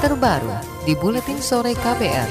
terbaru di Buletin Sore KPR.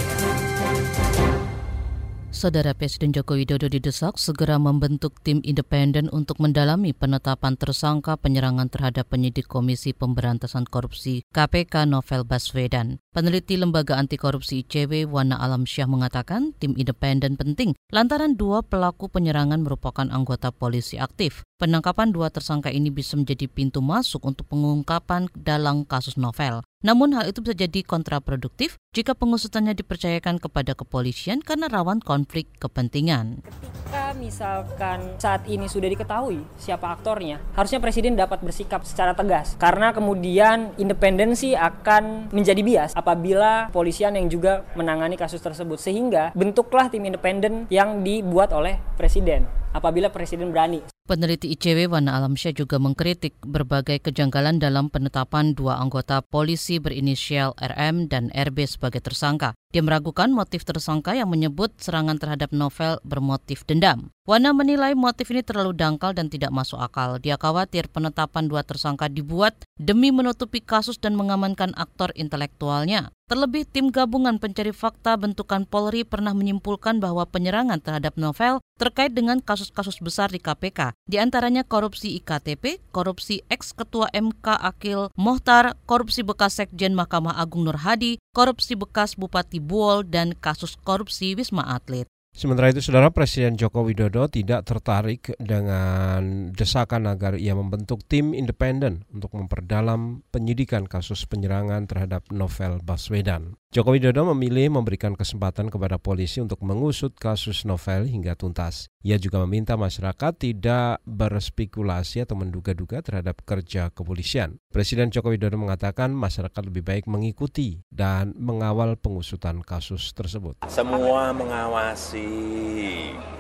Saudara Presiden Joko Widodo didesak segera membentuk tim independen untuk mendalami penetapan tersangka penyerangan terhadap penyidik Komisi Pemberantasan Korupsi KPK Novel Baswedan. Peneliti Lembaga Anti Korupsi ICW Wana Alam Syah mengatakan tim independen penting lantaran dua pelaku penyerangan merupakan anggota polisi aktif. Penangkapan dua tersangka ini bisa menjadi pintu masuk untuk pengungkapan dalam kasus novel. Namun hal itu bisa jadi kontraproduktif jika pengusutannya dipercayakan kepada kepolisian karena rawan konflik kepentingan. Ketika misalkan saat ini sudah diketahui siapa aktornya, harusnya presiden dapat bersikap secara tegas karena kemudian independensi akan menjadi bias apabila polisian yang juga menangani kasus tersebut sehingga bentuklah tim independen yang dibuat oleh presiden apabila presiden berani. Peneliti ICW Wana Alamsyah juga mengkritik berbagai kejanggalan dalam penetapan dua anggota polisi berinisial RM dan RB sebagai tersangka. Dia meragukan motif tersangka yang menyebut serangan terhadap novel bermotif dendam. Wana menilai motif ini terlalu dangkal dan tidak masuk akal. Dia khawatir penetapan dua tersangka dibuat demi menutupi kasus dan mengamankan aktor intelektualnya. Terlebih tim gabungan pencari fakta bentukan Polri pernah menyimpulkan bahwa penyerangan terhadap novel terkait dengan kasus-kasus besar di KPK, di antaranya korupsi IKTP, korupsi ex-ketua MK Akil Mohtar, korupsi bekas Sekjen Mahkamah Agung Nur Hadi, korupsi bekas Bupati Buol, dan kasus korupsi Wisma Atlet. Sementara itu, Saudara Presiden Joko Widodo tidak tertarik dengan desakan agar ia membentuk tim independen untuk memperdalam penyidikan kasus penyerangan terhadap Novel Baswedan. Joko Widodo memilih memberikan kesempatan kepada polisi untuk mengusut kasus novel hingga tuntas. Ia juga meminta masyarakat tidak berspekulasi atau menduga-duga terhadap kerja kepolisian. Presiden Joko Widodo mengatakan masyarakat lebih baik mengikuti dan mengawal pengusutan kasus tersebut. Semua mengawasi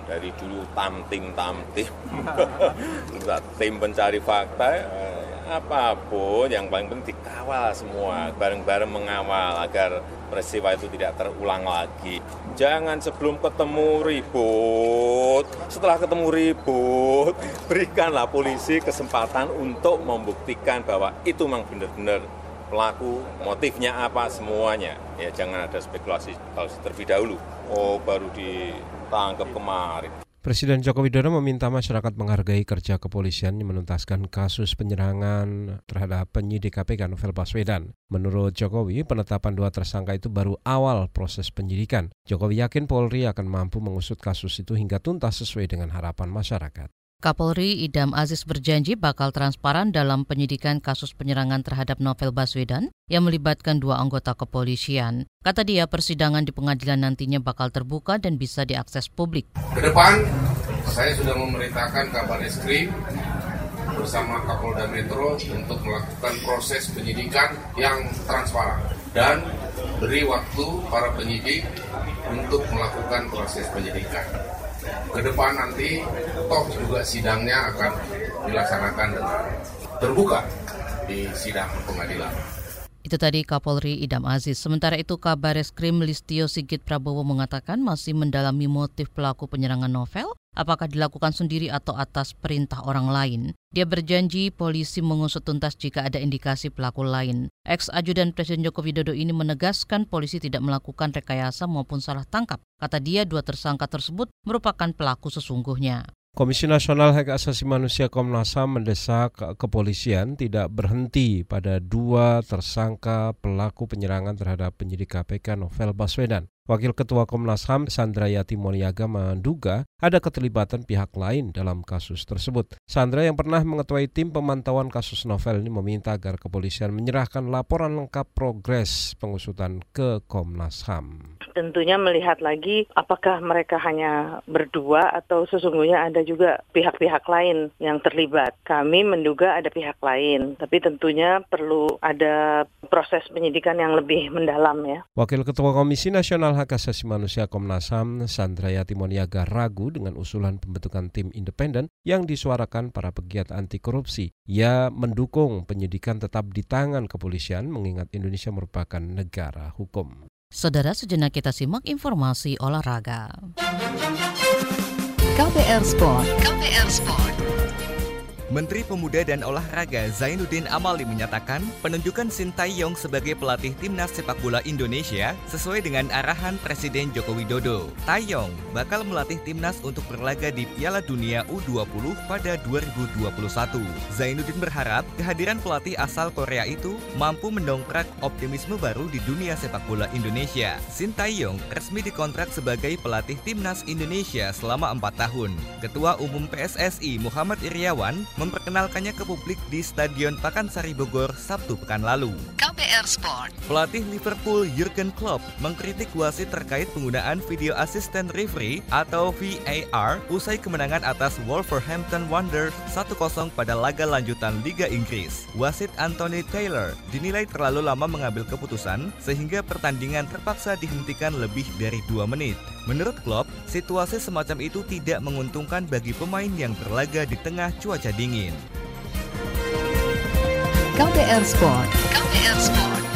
dari dulu tamtim, tim pencari fakta apa pun yang paling penting dikawal semua. Bareng-bareng mengawal agar peristiwa itu tidak terulang lagi. Jangan sebelum ketemu ribut. Setelah ketemu ribut berikanlah polisi kesempatan untuk membuktikan bahwa itu memang benar-benar pelaku. Motifnya apa? Semuanya. Ya jangan ada spekulasi kalau terlebih dahulu. Oh baru ditangkap kemarin Presiden Joko Widodo meminta masyarakat menghargai kerja kepolisian yang menuntaskan kasus penyerangan terhadap penyidik KPK Novel Baswedan. Menurut Jokowi, penetapan dua tersangka itu baru awal proses penyidikan. Jokowi yakin Polri akan mampu mengusut kasus itu hingga tuntas sesuai dengan harapan masyarakat. Kapolri Idam Aziz berjanji bakal transparan dalam penyidikan kasus penyerangan terhadap Novel Baswedan yang melibatkan dua anggota kepolisian. Kata dia, persidangan di pengadilan nantinya bakal terbuka dan bisa diakses publik. Ke depan, saya sudah memerintahkan kabar eskrim bersama Kapolda Metro untuk melakukan proses penyidikan yang transparan dan beri waktu para penyidik untuk melakukan proses penyidikan ke depan nanti toh juga sidangnya akan dilaksanakan dengan terbuka di sidang pengadilan. Itu tadi Kapolri Idam Aziz. Sementara itu kabar Eskrim Listio Sigit Prabowo mengatakan masih mendalami motif pelaku penyerangan novel apakah dilakukan sendiri atau atas perintah orang lain. Dia berjanji polisi mengusut tuntas jika ada indikasi pelaku lain. Ex-ajudan Presiden Joko Widodo ini menegaskan polisi tidak melakukan rekayasa maupun salah tangkap. Kata dia, dua tersangka tersebut merupakan pelaku sesungguhnya. Komisi Nasional Hak Asasi Manusia Komnas HAM mendesak kepolisian tidak berhenti pada dua tersangka pelaku penyerangan terhadap penyidik KPK Novel Baswedan. Wakil Ketua Komnas HAM Sandra Yati Moniaga menduga ada keterlibatan pihak lain dalam kasus tersebut. Sandra yang pernah mengetuai tim pemantauan kasus novel ini meminta agar kepolisian menyerahkan laporan lengkap progres pengusutan ke Komnas HAM. Tentunya melihat lagi apakah mereka hanya berdua atau sesungguhnya ada juga pihak-pihak lain yang terlibat. Kami menduga ada pihak lain, tapi tentunya perlu ada proses penyidikan yang lebih mendalam ya. Wakil Ketua Komisi Nasional Hak Asasi Manusia Komnas HAM Sandra Yatimoniaga ragu dengan usulan pembentukan tim independen yang disuarakan para pegiat anti korupsi. Ia mendukung penyidikan tetap di tangan kepolisian mengingat Indonesia merupakan negara hukum. Saudara sejenak kita simak informasi olahraga. KPR Sport. KPR Sport. Menteri Pemuda dan Olahraga Zainuddin Amali menyatakan penunjukan Sintayong sebagai pelatih timnas sepak bola Indonesia sesuai dengan arahan Presiden Joko Widodo. Taeyong bakal melatih timnas untuk berlaga di Piala Dunia U20 pada 2021. Zainuddin berharap kehadiran pelatih asal Korea itu mampu mendongkrak optimisme baru di dunia sepak bola Indonesia. Sintayong resmi dikontrak sebagai pelatih timnas Indonesia selama empat tahun. Ketua Umum PSSI Muhammad Iriawan memperkenalkannya ke publik di Stadion Pakansari Bogor Sabtu pekan lalu. KPR Sport. Pelatih Liverpool Jurgen Klopp mengkritik wasit terkait penggunaan video assistant referee atau VAR usai kemenangan atas Wolverhampton Wanderers 1-0 pada laga lanjutan Liga Inggris. Wasit Anthony Taylor dinilai terlalu lama mengambil keputusan sehingga pertandingan terpaksa dihentikan lebih dari dua menit. Menurut Klopp, situasi semacam itu tidak menguntungkan bagi pemain yang berlaga di tengah cuaca dingin. KPR Sport. KPR Sport.